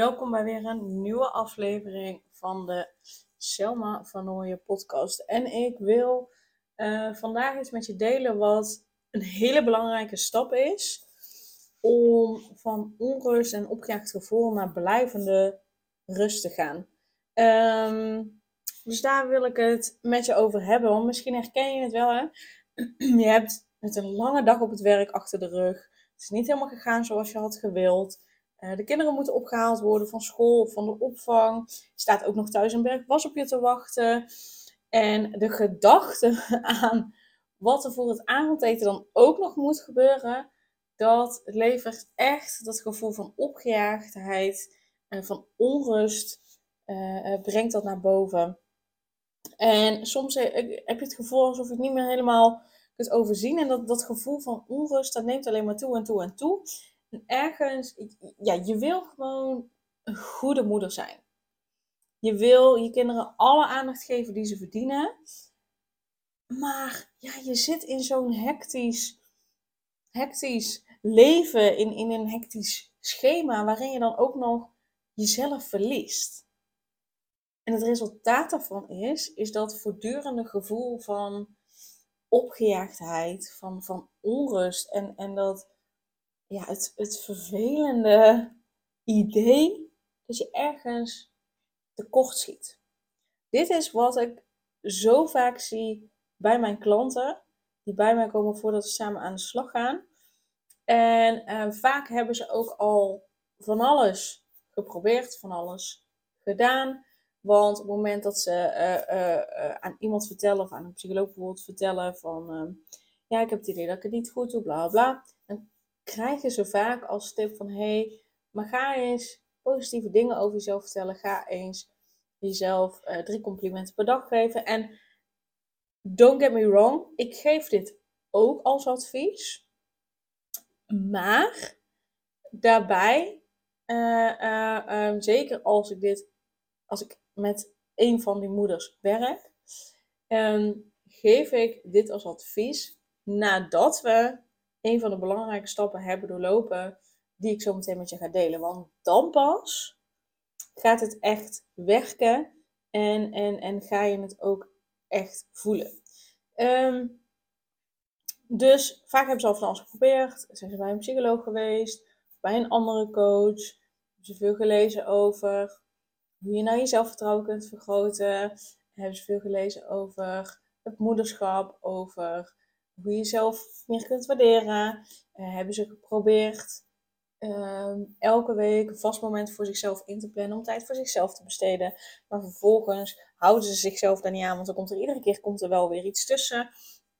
Welkom bij weer een nieuwe aflevering van de Selma van Nooyen podcast. En ik wil uh, vandaag iets met je delen wat een hele belangrijke stap is om van onrust en opgejaagd gevoel naar blijvende rust te gaan. Um, dus daar wil ik het met je over hebben. Want misschien herken je het wel. Hè? Je hebt met een lange dag op het werk achter de rug. Het is niet helemaal gegaan zoals je had gewild. Uh, de kinderen moeten opgehaald worden van school van de opvang. Je staat ook nog thuis een berg was op je te wachten. En de gedachte aan wat er voor het avondeten dan ook nog moet gebeuren, dat levert echt dat gevoel van opgejaagdheid en van onrust, uh, brengt dat naar boven. En soms heb je het gevoel alsof je niet meer helemaal kunt overzien. En dat, dat gevoel van onrust, dat neemt alleen maar toe en toe en toe. En ergens, ja, je wil gewoon een goede moeder zijn. Je wil je kinderen alle aandacht geven die ze verdienen. Maar ja, je zit in zo'n hectisch, hectisch leven, in, in een hectisch schema, waarin je dan ook nog jezelf verliest. En het resultaat daarvan is, is dat voortdurende gevoel van opgejaagdheid, van, van onrust en, en dat, ja, het, het vervelende idee dat je ergens tekort schiet. Dit is wat ik zo vaak zie bij mijn klanten, die bij mij komen voordat we samen aan de slag gaan. En uh, vaak hebben ze ook al van alles geprobeerd, van alles gedaan. Want op het moment dat ze uh, uh, aan iemand vertellen, of aan een psycholoog bijvoorbeeld vertellen van, ja, ik heb het idee dat ik het niet goed doe, bla bla, krijgen ze vaak als tip van, hé, hey, maar ga eens positieve dingen over jezelf vertellen. Ga eens jezelf drie complimenten per dag geven. En don't get me wrong, ik geef dit ook als advies. Maar daarbij, ehm, zeker als ik dit, als ik met een van die moeders werk, um, geef ik dit als advies nadat we een van de belangrijke stappen hebben doorlopen, die ik zo meteen met je ga delen. Want dan pas gaat het echt werken en, en, en ga je het ook echt voelen. Um, dus vaak hebben ze al van alles geprobeerd. Zijn ze bij een psycholoog geweest, bij een andere coach. Hebben ze veel gelezen over hoe je nou je zelfvertrouwen kunt vergroten. Hebben ze veel gelezen over het moederschap, over hoe je jezelf meer kunt waarderen. Uh, hebben ze geprobeerd uh, elke week een vast moment voor zichzelf in te plannen om tijd voor zichzelf te besteden. Maar vervolgens houden ze zichzelf daar niet aan, want dan komt er iedere keer komt er wel weer iets tussen.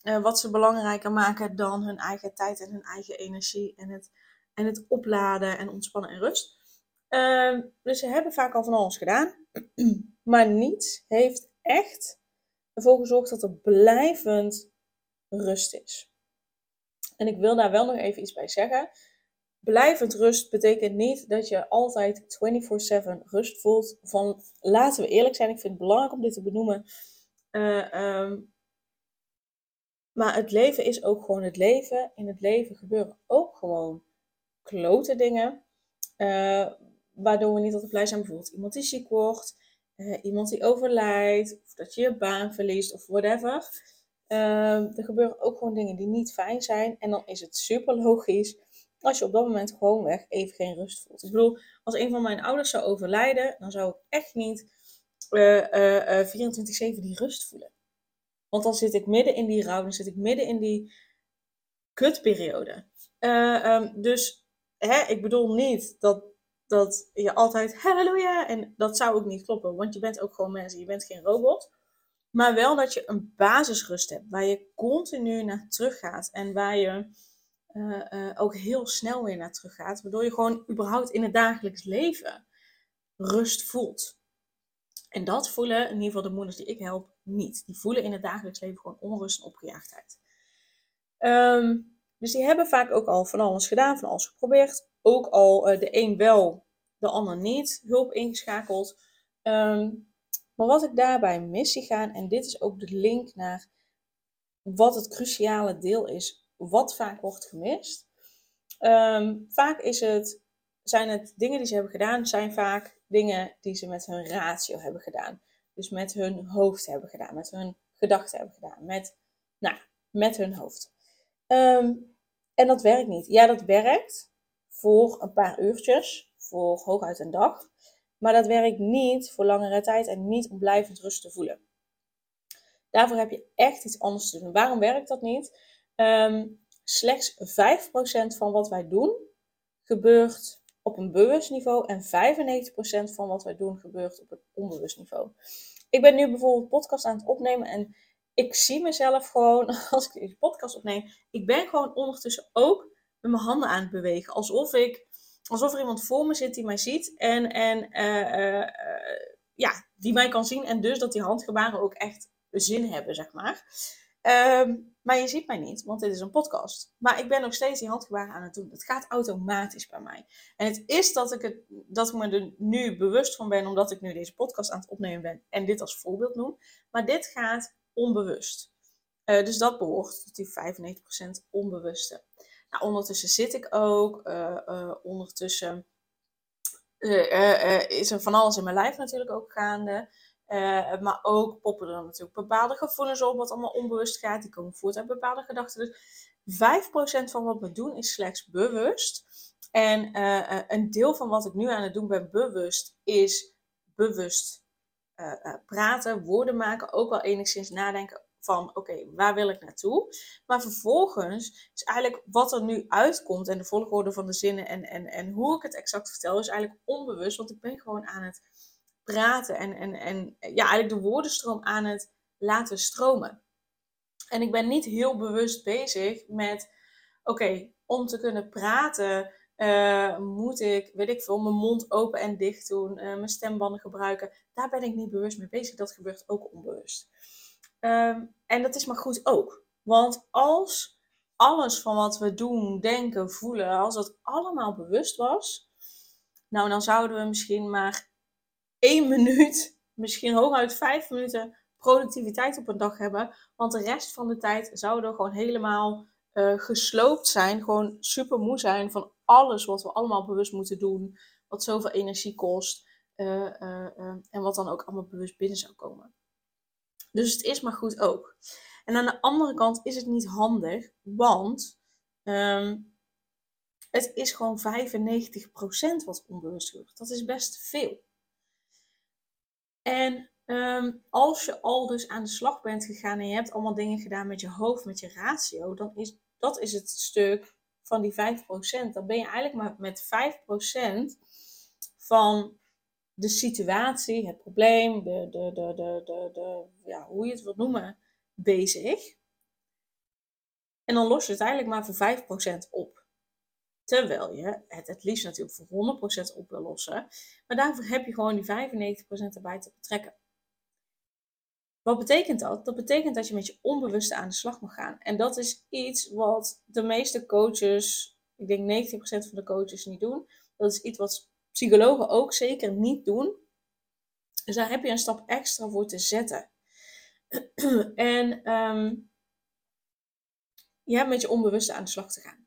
Uh, wat ze belangrijker maken dan hun eigen tijd en hun eigen energie en het, en het opladen en ontspannen en rust. Uh, dus ze hebben vaak al van alles gedaan, maar niets heeft echt ervoor gezorgd dat er blijvend rust is. En ik wil daar wel nog even iets bij zeggen. Blijvend rust betekent niet dat je altijd 24/7 rust voelt. Van, laten we eerlijk zijn, ik vind het belangrijk om dit te benoemen. Uh, um, maar het leven is ook gewoon het leven. In het leven gebeuren ook gewoon klote dingen. Uh, waardoor we niet altijd blij zijn. Bijvoorbeeld iemand die ziek wordt, uh, iemand die overlijdt, of dat je je baan verliest of whatever. Uh, er gebeuren ook gewoon dingen die niet fijn zijn. En dan is het super logisch als je op dat moment gewoon weg even geen rust voelt. Ik bedoel, als een van mijn ouders zou overlijden, dan zou ik echt niet 24-7 die rust voelen. Want dan zit ik midden in die rouw, dan zit ik midden in die kutperiode. Uh, um, dus hè, ik bedoel niet dat, dat je altijd halleluja, en dat zou ook niet kloppen, want je bent ook gewoon mensen, je bent geen robot. Maar wel dat je een basisrust hebt, waar je continu naar terug gaat en waar je uh, uh, ook heel snel weer naar terug gaat, waardoor je gewoon überhaupt in het dagelijks leven rust voelt. En dat voelen in ieder geval de moeders die ik help niet. Die voelen in het dagelijks leven gewoon onrust en opgejaagdheid. Ehm, dus die hebben vaak ook al van alles gedaan, van alles geprobeerd. Ook al uh, de een wel, de ander niet, hulp ingeschakeld. Ehm, maar wat ik daarbij mis zie gaan, en dit is ook de link naar wat het cruciale deel is, wat vaak wordt gemist. Ehm, vaak is het, zijn het dingen die ze hebben gedaan, zijn vaak dingen die ze met hun ratio hebben gedaan. Dus met hun hoofd hebben gedaan, met hun gedachten hebben gedaan, met, nou, met hun hoofd. Ehm, en dat werkt niet. Ja, dat werkt voor een paar uurtjes, voor hooguit een dag. Maar dat werkt niet voor langere tijd en niet om blijvend rust te voelen. Daarvoor heb je echt iets anders te doen. Waarom werkt dat niet? Um, slechts 5% van wat wij doen gebeurt op een bewust niveau en 95% van wat wij doen gebeurt op een onbewust niveau. Ik ben nu bijvoorbeeld podcast aan het opnemen en ik zie mezelf gewoon, als ik deze podcast opneem, ik ben gewoon ondertussen ook met mijn handen aan het bewegen. Alsof, ik, alsof er iemand voor me zit die mij ziet en, en uh, uh, ja, die mij kan zien en dus dat die handgebaren ook echt zin hebben, zeg maar. Ehm, maar je ziet mij niet, want dit is een podcast. Maar ik ben nog steeds die handgebaren aan het doen. Het gaat automatisch bij mij. En het is dat ik, het, dat ik me er nu bewust van ben, omdat ik nu deze podcast aan het opnemen ben en dit als voorbeeld noem. Maar dit gaat onbewust. Dus dat behoort tot die 95% onbewuste. Nou, ondertussen zit ik ook. Uh, uh, ondertussen is er van alles in mijn lijf natuurlijk ook gaande. Maar ook poppen er natuurlijk bepaalde gevoelens op, wat allemaal onbewust gaat. Die komen voort uit bepaalde gedachten. Dus 5% van wat we doen is slechts bewust. En een deel van wat ik nu aan het doen ben bewust, is bewust praten, woorden maken. Ook wel enigszins nadenken van, oké, waar wil ik naartoe? Maar vervolgens is eigenlijk wat er nu uitkomt en de volgorde van de zinnen en, en, en hoe ik het exact vertel, is eigenlijk onbewust. Want ik ben gewoon aan het praten en, en, en ja, eigenlijk de woordenstroom aan het laten stromen. En ik ben niet heel bewust bezig met, oké, om te kunnen praten uh, moet ik, weet ik veel, mijn mond open en dicht doen, uh, mijn stembanden gebruiken. Daar ben ik niet bewust mee bezig. Dat gebeurt ook onbewust. Um, en dat is maar goed ook. Want als alles van wat we doen, denken, voelen, als dat allemaal bewust was, nou dan zouden we misschien maar één minuut, misschien hooguit vijf minuten productiviteit op een dag hebben. Want de rest van de tijd zouden we gewoon helemaal uh, gesloopt zijn. Gewoon super moe zijn van alles wat we allemaal bewust moeten doen. Wat zoveel energie kost. Uh, uh, en wat dan ook allemaal bewust binnen zou komen. Dus het is maar goed ook. En aan de andere kant is het niet handig, want um, het is gewoon 95% wat onbewust gebeurt. Dat is best veel. En um, als je al dus aan de slag bent gegaan en je hebt allemaal dingen gedaan met je hoofd, met je ratio, dan is dat is het stuk van die 5%. Dan ben je eigenlijk maar met 5% van de situatie, het probleem, de, de, de, de, de, ja, hoe je het wilt noemen, bezig. En dan los je het eigenlijk maar voor 5% op. Terwijl je het het liefst natuurlijk voor 100% op wil lossen. Maar daarvoor heb je gewoon die 95% erbij te betrekken. Wat betekent dat? Dat betekent dat je met je onbewuste aan de slag mag gaan. En dat is iets wat de meeste coaches, ik denk 90% van de coaches niet doen. Dat is iets wat psychologen ook zeker niet doen. Dus daar heb je een stap extra voor te zetten. en um, je hebt met je onbewuste aan de slag te gaan.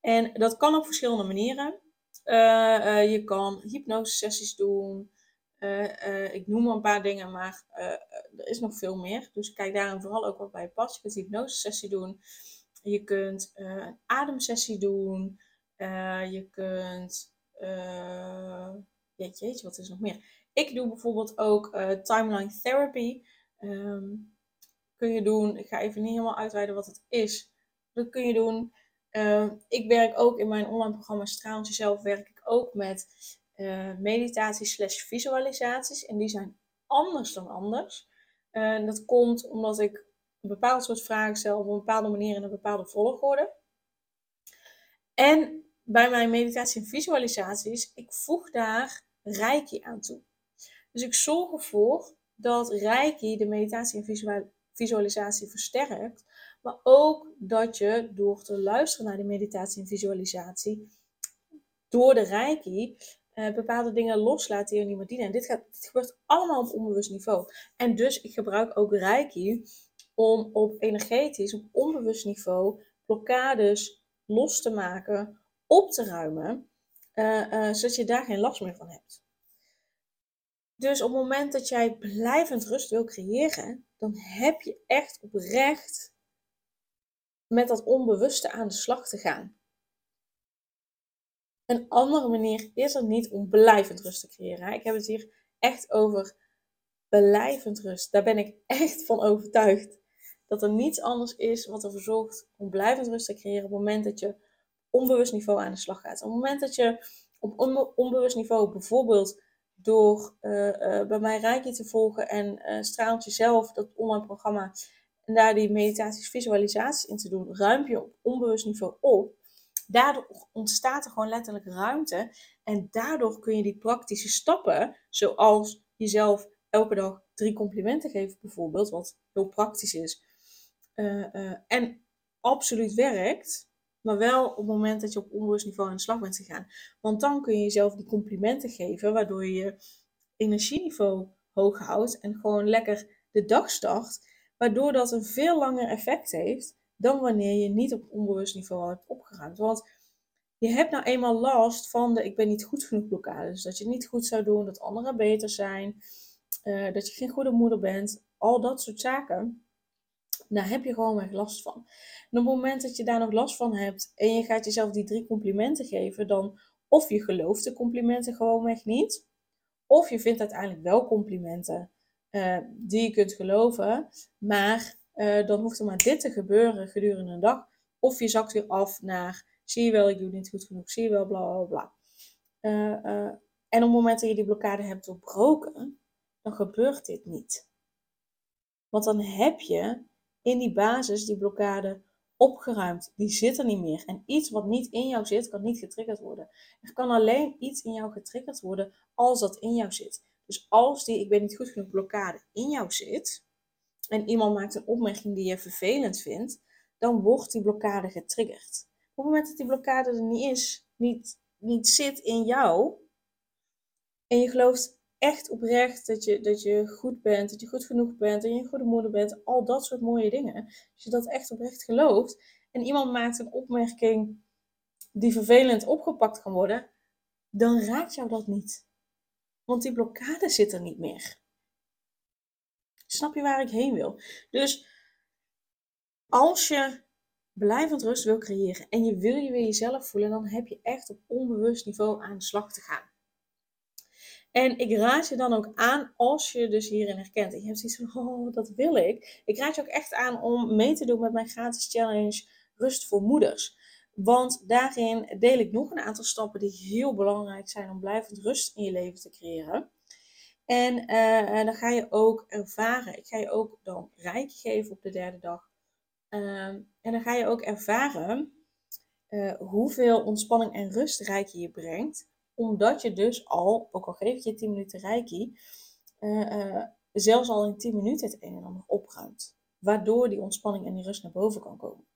En dat kan op verschillende manieren. Uh, uh, je kan hypnosesessies doen. Uh, ik noem een paar dingen, maar er is nog veel meer. Dus kijk daarin vooral ook wat bij je past. Je kunt een hypnosesessie doen. Je kunt een ademsessie doen. je kunt... jeetje, jeetje, wat is nog meer? Ik doe bijvoorbeeld ook timeline therapy. Um, kun je doen. Ik ga even niet helemaal uitweiden wat het is. Dat kun je doen. Uh, ik werk ook in mijn online programma Straalend Jezelf werk ik ook met uh, meditaties slash visualisaties. En die zijn anders dan anders. Uh, dat komt omdat ik een bepaald soort vragen stel op een bepaalde manier in een bepaalde volgorde. En bij mijn meditatie en visualisaties, ik voeg daar reiki aan toe. Dus ik zorg ervoor dat reiki de meditatie en visualisatie versterkt. Maar ook dat je door te luisteren naar de meditatie en visualisatie, door de reiki, uh, bepaalde dingen loslaat die je niet meer dienen. En dit, gaat, dit gebeurt allemaal op onbewust niveau. En dus ik gebruik ook reiki om op energetisch, op onbewust niveau, blokkades los te maken, op te ruimen, uh, uh, zodat je daar geen last meer van hebt. Dus op het moment dat jij blijvend rust wil creëren, dan heb je echt oprecht met dat onbewuste aan de slag te gaan. Een andere manier is er niet om blijvend rust te creëren. Ik heb het hier echt over blijvend rust. Daar ben ik echt van overtuigd. Dat er niets anders is wat ervoor zorgt om blijvend rust te creëren op het moment dat je onbewust niveau aan de slag gaat. Op het moment dat je op onbewust niveau bijvoorbeeld door uh, uh, bij mij Reiki te volgen en straalt jezelf, dat online programma, en daar die meditaties, visualisaties in te doen, ruim je op onbewust niveau op. Daardoor ontstaat er gewoon letterlijk ruimte. En daardoor kun je die praktische stappen, zoals jezelf elke dag drie complimenten geven bijvoorbeeld, wat heel praktisch is. en absoluut werkt, maar wel op het moment dat je op onbewust niveau aan de slag bent gegaan. Want dan kun je jezelf die complimenten geven, waardoor je je energieniveau hoog houdt en gewoon lekker de dag start. Waardoor dat een veel langer effect heeft dan wanneer je niet op onbewust niveau hebt opgeruimd. Want je hebt nou eenmaal last van de ik ben niet goed genoeg blokkade. Dus dat je het niet goed zou doen, dat anderen beter zijn, uh, dat je geen goede moeder bent. Al dat soort zaken. Daar heb je gewoon echt last van. En op het moment dat je daar nog last van hebt en je gaat jezelf die drie complimenten geven, dan of je gelooft de complimenten gewoon echt niet, of je vindt uiteindelijk wel complimenten uh, die je kunt geloven, maar uh, dan hoeft er maar dit te gebeuren gedurende een dag. Of je zakt weer af naar, zie je wel, ik doe niet goed genoeg, zie je wel, bla bla bla. Uh, en op het moment dat je die blokkade hebt doorbroken, dan gebeurt dit niet. Want dan heb je in die basis die blokkade opgeruimd. Die zit er niet meer. En iets wat niet in jou zit, kan niet getriggerd worden. Er kan alleen iets in jou getriggerd worden als dat in jou zit. Dus als die ik ben niet goed genoeg blokkade in jou zit, en iemand maakt een opmerking die je vervelend vindt, dan wordt die blokkade getriggerd. Op het moment dat die blokkade er niet is, niet, niet zit in jou, en je gelooft echt oprecht dat je, dat je goed bent, dat je goed genoeg bent, dat je een goede moeder bent, al dat soort mooie dingen. Als je dat echt oprecht gelooft en iemand maakt een opmerking die vervelend opgepakt kan worden, dan raakt jou dat niet. Want die blokkade zit er niet meer. Snap je waar ik heen wil? Dus als je blijvend rust wil creëren en je wil je weer jezelf voelen, dan heb je echt op onbewust niveau aan de slag te gaan. En ik raad je dan ook aan, als je dus hierin herkent en je hebt zoiets van, oh, dat wil ik. Ik raad je ook echt aan om mee te doen met mijn gratis challenge Rust voor Moeders. Want daarin deel ik nog een aantal stappen die heel belangrijk zijn om blijvend rust in je leven te creëren. En uh, dan ga je ook ervaren, ik ga je ook dan rijk geven op de derde dag. Ehm, en dan ga je ook ervaren uh, hoeveel ontspanning en rust rijk je je brengt omdat je dus al, ook al geef je 10 minuten reiki, uh, zelfs al in 10 minuten het een en ander opruimt. Waardoor die ontspanning en die rust naar boven kan komen.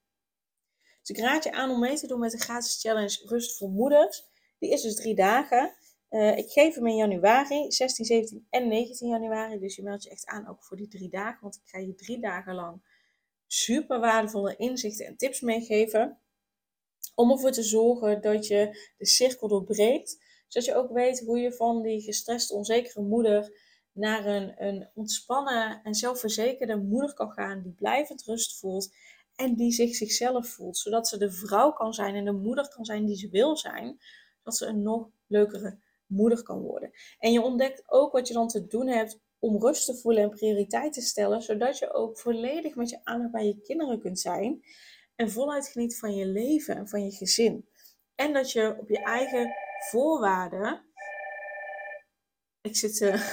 Dus ik raad je aan om mee te doen met de gratis challenge Rust voor Moeders. Die is dus drie dagen. Uh, ik geef hem in januari, 16, 17 en 19 januari. Dus je meldt je echt aan ook voor die drie dagen. Want ik ga je drie dagen lang super waardevolle inzichten en tips meegeven. Om ervoor te zorgen dat je de cirkel doorbreekt zodat je ook weet hoe je van die gestreste, onzekere moeder naar een, een ontspannen en zelfverzekerde moeder kan gaan die blijvend rust voelt en die zich zichzelf voelt. Zodat ze de vrouw kan zijn en de moeder kan zijn die ze wil zijn. Zodat ze een nog leukere moeder kan worden. En je ontdekt ook wat je dan te doen hebt om rust te voelen en prioriteit te stellen. Zodat je ook volledig met je aandacht bij je kinderen kunt zijn. En voluit geniet van je leven en van je gezin. En dat je op je eigen voorwaarden. Ik zit. Uh,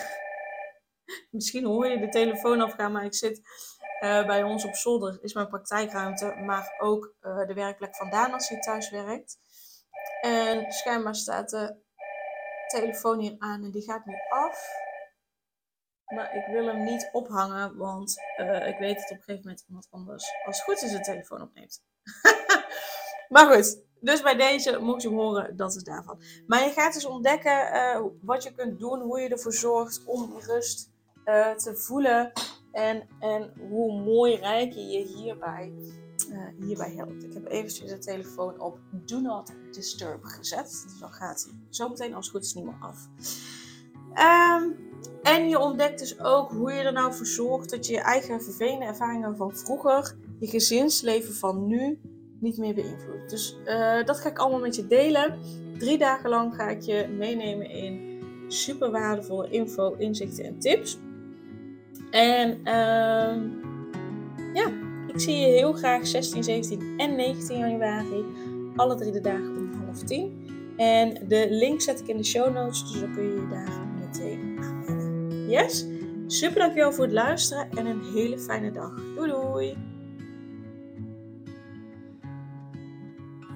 misschien hoor je de telefoon afgaan, maar ik zit uh, bij ons op zolder. Is mijn praktijkruimte, maar ook uh, de werkplek van Daan als hij thuis werkt. En schijnbaar staat de telefoon hier aan en die gaat nu af. Maar ik wil hem niet ophangen, want ik weet dat op een gegeven moment iemand anders, als het goed is, de telefoon opneemt. maar goed, dus bij deze mocht je horen, dat is daarvan. Maar je gaat dus ontdekken uh, wat je kunt doen, hoe je ervoor zorgt om rust uh, te voelen. En, en hoe mooi rijk je je hierbij, uh, hierbij helpt. Ik heb eventjes de telefoon op Do Not Disturb gezet. Dus dan gaat hij zo meteen als het goed is niet meer af. Um, en je ontdekt dus ook hoe je er nou voor zorgt dat je je eigen vervelende ervaringen van vroeger, je gezinsleven van nu, niet meer beïnvloedt. Dus uh, dat ga ik allemaal met je delen. Drie dagen lang ga ik je meenemen in super waardevolle info, inzichten en tips. En uh, ja, ik zie je heel graag 16, 17 en 19 januari. Alle drie de dagen om half tien. En de link zet ik in de show notes, dus dan kun je je daar meteen aanmelden. Yes? Super dankjewel voor het luisteren en een hele fijne dag. Doei doei!